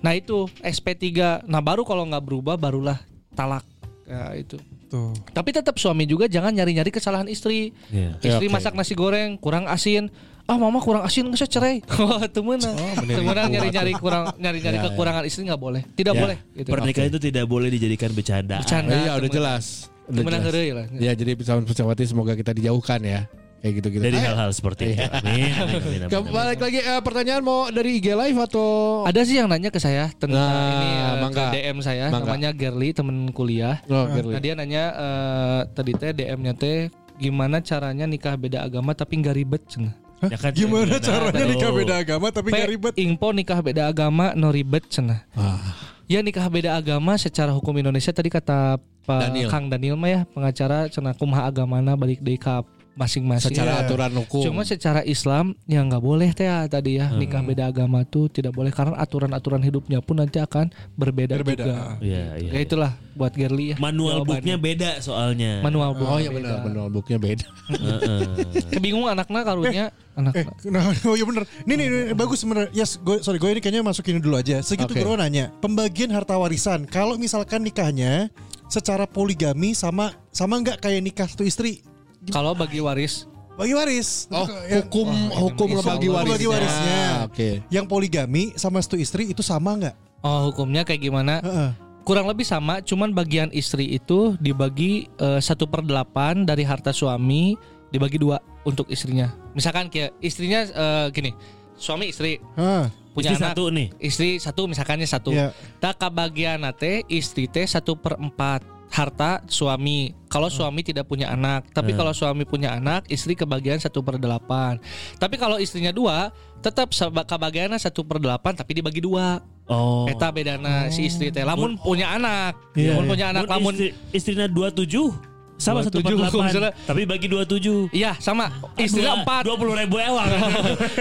nah itu SP3 nah baru kalau nggak berubah barulah talak ya itu Tuh. tapi tetap suami juga jangan nyari-nyari kesalahan istri Iya. istri oke. masak nasi goreng kurang asin ah mama kurang asin nggak usah cerai wah temenang temenang nyari-nyari kurang nyari-nyari Ya, ya. kekurangan istri nggak boleh tidak Ya, boleh gitu Pernikahan itu tidak boleh dijadikan bercanda. Bercanda. Iya udah temen. jelas. Udah jelas. heureuy lah Ya jadi pesawat pesawati semoga kita dijauhkan ya. Kayak gitu-gitu. Dari hal-hal seperti itu. Amin. [laughs] amin, amin, amin. Balik lagi eh, pertanyaan mau dari IG live atau ada sih yang nanya ke saya tentang Nah, ini eh, ke mangga. DM saya Mangga. namanya Gerli temen kuliah Oh, Girly. Nah dia nanya eh, tadi teh DM-nya teh gimana caranya nikah beda agama tapi nggak ribet cenah. Ya kan, Gimana caranya nikah beda agama tapi Pe, gak ribet? Info nikah beda agama no ribet cenah. Ah, Ya nikah beda agama secara hukum Indonesia tadi kata Pak Daniel. Kang Daniel mah ya pengacara cenah kumaha agamana balik deui ka masing-masing. secara Iya. aturan hukum. Cuma secara Islam ya nggak boleh teh ya tadi ya Hmm. nikah beda agama tuh tidak boleh karena aturan-aturan hidupnya pun nanti akan berbeda, Berbeda. juga. Iya, iya. Ya itulah buat Gerli ya. Manual booknya beda soalnya. manual book. Oh iya benar, benar booknya beda. Heeh. [laughs] Kebingung anaknya karunya anak Eh, nah, oh iya bener. Nih, nih, nih, bagus bener. Yes, gue, sorry, gue ini kayaknya masukin dulu aja. Segitu bro nanya, pembagian harta warisan. Kalau misalkan nikahnya secara poligami sama sama nggak kayak nikah satu istri? Kalau bagi waris Bagi waris. Oh, Ya, hukum hukum Insya ngebagi Allah. warisnya. Bagi warisnya. Oke. yang poligami sama satu istri itu sama nggak? Oh hukumnya kayak gimana? Heeh. Kurang lebih sama, cuman bagian istri itu dibagi eh, satu per delapan dari harta suami dibagi dua untuk istrinya. Misalkan kayak istrinya eh, gini, suami istri Hah, punya Istri anak, satu nih. istri satu misalkannya satu. Iya. Tak bagian teh istri teh satu per empat harta suami. Kalau suami tidak punya anak, tapi kalau suami punya anak, istri kebagian satu per delapan. Tapi kalau istrinya dua, tetap kebagiannya satu per delapan, tapi dibagi dua. Oh. Eta bedana si istri teh. Lamun punya anak, Iya, lamun iya. punya anak, Mun lamun istri, istrinya 27 sama satu per 27, delapan, misalnya. tapi bagi 27. Iya sama. Istrinya empat. Dua puluh ribu ewang. [laughs]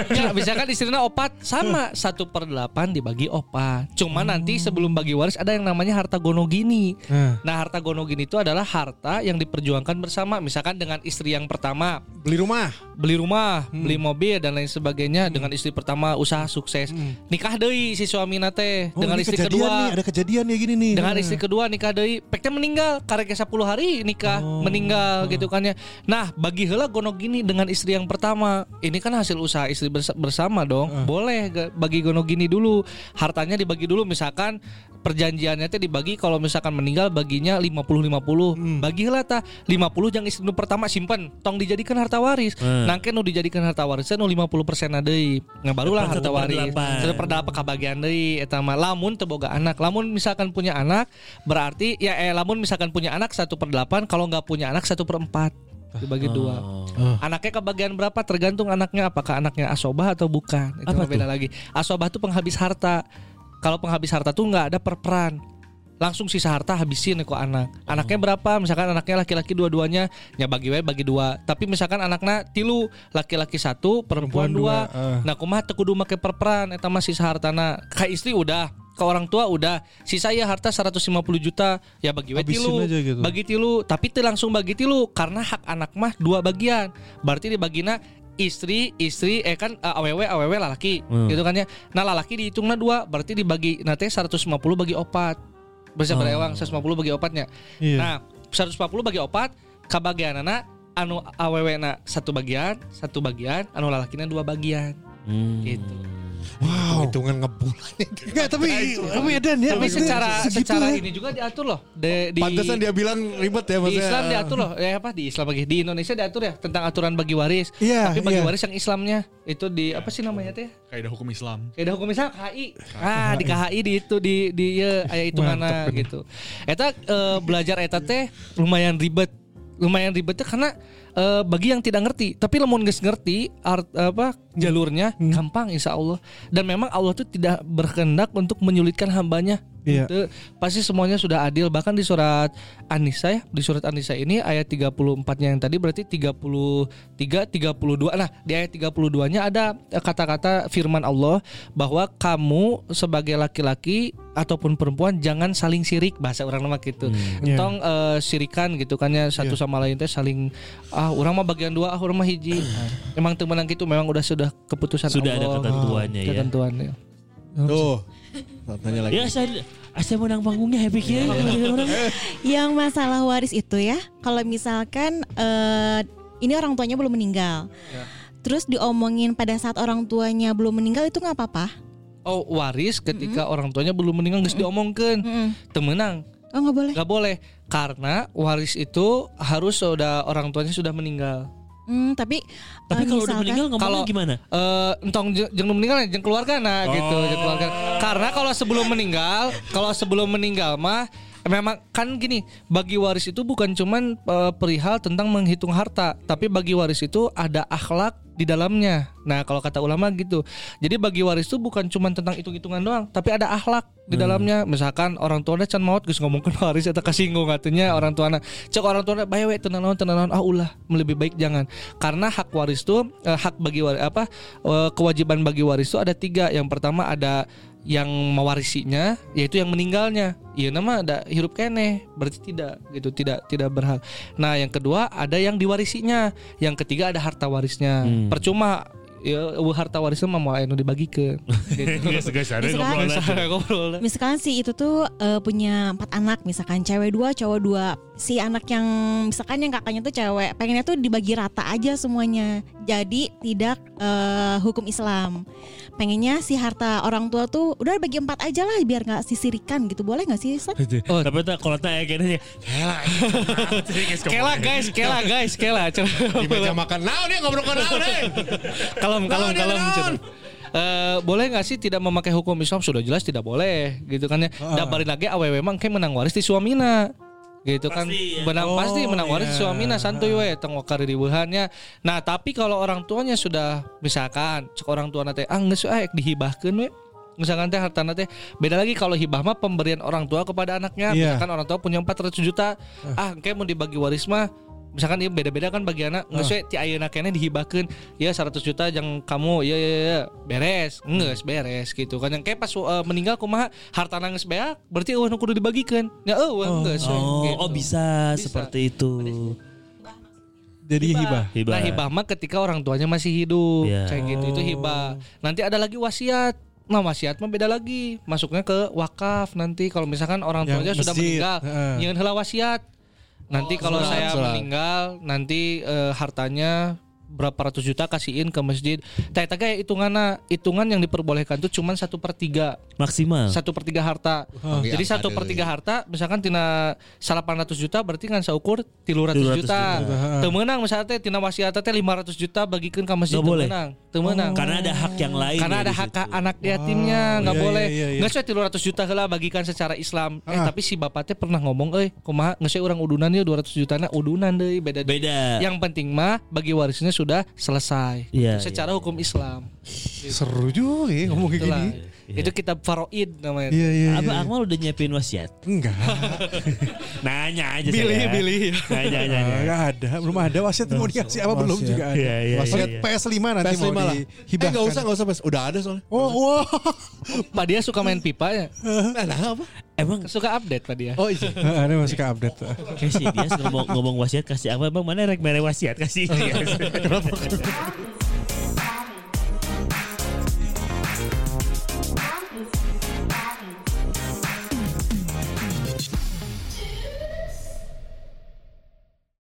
Ya misalkan istrinya opat Sama. Satu per delapan dibagi opat Cuma nanti sebelum bagi waris Ada yang namanya harta gonogini. Nah, Nah harta gonogini itu adalah harta Yang diperjuangkan bersama. Misalkan dengan istri yang pertama. Beli rumah. Beli rumah Beli mobil dan lain sebagainya. Dengan istri pertama usaha sukses. Nikah deui si suami nate oh, Dengan istri kedua. nih, ada kejadian nih gini nih. dengan Nah. istri kedua nikah deui. Peknya meninggal karek 10 hari nikah. Oh. Meninggal gitu kan ya. Nah bagi heula gonok gini dengan istri yang pertama ini kan hasil usaha istri bersa- bersama dong. Boleh ga- bagi gonok gini dulu. Hartanya dibagi dulu misalkan perjanjiannya teh dibagi kalau misalkan meninggal baginya 50 50 bagi heula tah 50 yang istri nu pertama simpen tong dijadikan harta waris. Hmm. nangke nu dijadikan harta warisnya nu 50 persen deui. Nah barulah Depan harta waris. delapan. Satu per delapan kabagian deui eta mah. Lamun teu boga anak. Lamun misalkan punya anak berarti ya eh lamun misalkan punya anak satu per delapan kalau nggak punya anak satu per empat. Dibagi dua. Oh. anaknya kebagian berapa? Tergantung anaknya apakah anaknya asobah atau bukan? Itu Apa beda lagi. Asobah tuh penghabis harta. Kalau penghabis harta tuh nggak ada perperan. Langsung sisa harta habisin ke anak. Anaknya berapa? Misalkan anaknya laki-laki dua-duanya ya bagi wae bagi dua. Tapi misalkan anaknya tilu laki-laki satu perempuan, Perempuan dua, dua, eh. nah kumaha teu kudu make perperan? Eta mah sisa hartana. Ka istri udah ke orang tua udah sisa ya harta 150 juta ya bagi wae Habisin tilu aja gitu. bagi tilu tapi teu langsung bagi tilu karena hak anak mah dua bagian berarti dibagina istri istri eh kan eh, awewe awewe lalaki Hmm. gitu kan ya nah lalaki dihitungna dua berarti dibagi nanti 150 bagi opat bisa Oh. berewang 150 bagi opatnya Iya. nah 140 bagi opat kabagian anak anu awewe na satu bagian satu bagian anu lalakina dua bagian Hmm. gitu Wow. Hitungan ngebulan. Enggak, [laughs] tapi tapi Edan ya. tapi secara secara ya. ini juga diatur loh di, di Pantesan dia bilang ribet ya di maksudnya. Islam diatur loh ya apa di Islam lagi di Indonesia diatur ya tentang aturan bagi waris Iya, tapi bagi iya. waris yang Islamnya itu di apa sih namanya teh Kaidah hukum Islam. Kayak hukum misal KHI. Ah, di KHI di itu di di ya aya hitunganna gitu. Eta eh, belajar eta teh lumayan ribet. Lumayan ribetnya karena eh, bagi yang tidak ngerti, tapi lemon geus ngerti art apa jalurnya gampang insya Allah. Dan memang Allah tuh tidak berkehendak untuk menyulitkan hambanya. Iya. Itu pasti semuanya sudah adil bahkan di surat An-Nisa ya, di surat An-Nisa ini ayat 34-nya yang tadi berarti 33 32. Nah, di ayat 32-nya ada kata-kata firman Allah bahwa kamu sebagai laki-laki ataupun perempuan jangan saling sirik bahasa orang nama gitu. Iya. Entong eh, sirikan gitu kan ya satu sama lain teh saling ah orang mah bagian dua ah orang mah hiji. Emang temenan gitu memang udah sudah keputusan Sudah ada Allah. ketentuannya ya. Ketentuannya. Tuh. Tanya lagi. Ya saya saya menang panggungnya happy kia. Yang masalah waris itu ya, kalau misalkan eh, ini orang tuanya belum meninggal, terus diomongin pada saat orang tuanya belum meninggal itu nggak apa-apa. Oh waris ketika orang tuanya belum meninggal geus diomongkeun. Mm-mm. Temenang Oh nggak boleh. nggak boleh karena waris itu harus sudah orang tuanya sudah meninggal. Hmm, tapi Tapi eh, kalau udah meninggal ngomongnya kalau- gimana? Eh, entong je- jeung nu meninggal jeung keluarga nah gitu, jeung keluarga. Karena kalau sebelum meninggal, kalau sebelum meninggal mah memang kan gini, bagi waris itu bukan cuman eh, perihal tentang menghitung harta, tapi bagi waris itu ada akhlak di dalamnya. Nah, kalau kata ulama gitu. Jadi bagi waris itu bukan cuman tentang hitung-hitungan doang, tapi ada akhlak di dalamnya. Misalkan orang tuanya can maut geus ngomongkeun [laughs] waris eta kasinggung atunya orang tuana. Cek orang tuana bae we teu naon teu naon ah ulah lebih baik jangan. Karena hak waris itu eh, hak bagi waris apa eh, kewajiban bagi waris itu ada tiga. Yang pertama ada yang mewarisinya yaitu yang meninggalnya iya nama ada hirup kene berarti tidak gitu tidak tidak berhak nah yang kedua ada yang diwarisinya yang ketiga ada harta warisnya percuma ya harta warisnya mah mau anu dibagikeun gitu. [laughs] Misalkan-. Misalkan [laughs] si itu tuh eh, punya empat anak, misalkan cewek dua, cowok dua. Si anak yang misalkan yang kakaknya tuh cewek, pengennya tuh dibagi rata aja semuanya. Jadi tidak eh, hukum Islam. Pengennya si harta orang tua tuh udah bagi empat aja lah, biar nggak sisirikan gitu. Boleh nggak sih? Ustaz? Oh. Tapi tak kalau tak kayaknya [laughs] Kela guys, kela guys, kela. Di meja makan. Nah, dia ngobrol ke naon eh. kalem kalem kalem. Eh, boleh nggak sih tidak memakai hukum Islam sudah jelas tidak boleh gitu kan ya. Bari lagi awewe mah engke menang waris di suamina. Gitu kan. Pasti, ya. menang Oh, pasti menang. Waris iya. suamina santuy we tong wakari ribuhannya nah tapi kalau orang tuanya sudah misalkan cek orang tua teh ah geus ah dihibahkeun we misalkan teh harta teh beda lagi kalau hibah mah pemberian orang tua kepada anaknya. Iya. misalkan orang tua punya 400 juta. Ah. Kayak mau dibagi waris mah misalkan ya beda-beda kan bagi anak nggak sesuai ti ayeuna kene dihibahkeun ya 100 juta yang kamu ya ya ya beres nggak beres gitu kan yang kayak pas uh, meninggal kumaha harta nangis beak berarti eueuh nu kudu dibagikan ya eueuh geus we, Oh, gitu. oh bisa, Bisa. seperti itu. Jadi hibah. Hibah. Nah hibah mah ketika orang tuanya masih hidup Iya. kayak gitu itu hibah. Nanti ada lagi wasiat. Nah wasiat mah beda lagi masuknya ke wakaf nanti kalau misalkan orang tuanya sudah meninggal Heeh. nyeun heula wasiat. Nanti kalau surat, saya surat. meninggal nanti eh, hartanya berapa ratus juta kasihin ke masjid. Tanya kayak hitungan hitungan yang diperbolehkan tuh cuma satu per tiga Maksimal. satu per tiga harta. Oke, Jadi satu per tiga harta, misalkan tina 800 juta berarti kan seukur 300 300 juta. Teu meunang misalnya teh tina wasiat teh 500 juta bagikeun ka masjid meunang. Teu meunang. Karena ada hak yang lain. Karena ya ada hak situ. anak yatimnya nggak iya, boleh. iya, iya. Nggak sesuai 300 juta heula bagikan secara Islam. Eh Ah. tapi si bapak teh pernah ngomong euy, kumaha nggak orang udunan ya 200 jutana udunan deui beda. Beda. Yang penting mah bagi warisnya sudah selesai. Iya, secara hukum Islam. Seru juga ya ngomong kayak Itulah. Gini. Itu kitab Faroid namanya. Iya iya. Abang iya. Akmal udah nyiapin wasiat. Enggak. [laughs] Nanya aja Bilih, saya. bilih. Nanya nanya. Enggak ada, belum ada wasiat mau dikasih apa belum juga ada. Iya, iya, Wasiat iya. PS5 nanti PS5 mau lah. Eh dihibahkan. enggak usah, enggak usah, PS. Udah ada soalnya. Oh, wah. [laughs] Pak dia suka main pipa ya. Nah, nah, apa? Emang Suka update Pak dia. Oh iya. [laughs] Ada masih ke update. si dia ngomong ngomong wasiat kasih apa bang mana rek mere wasiat kasih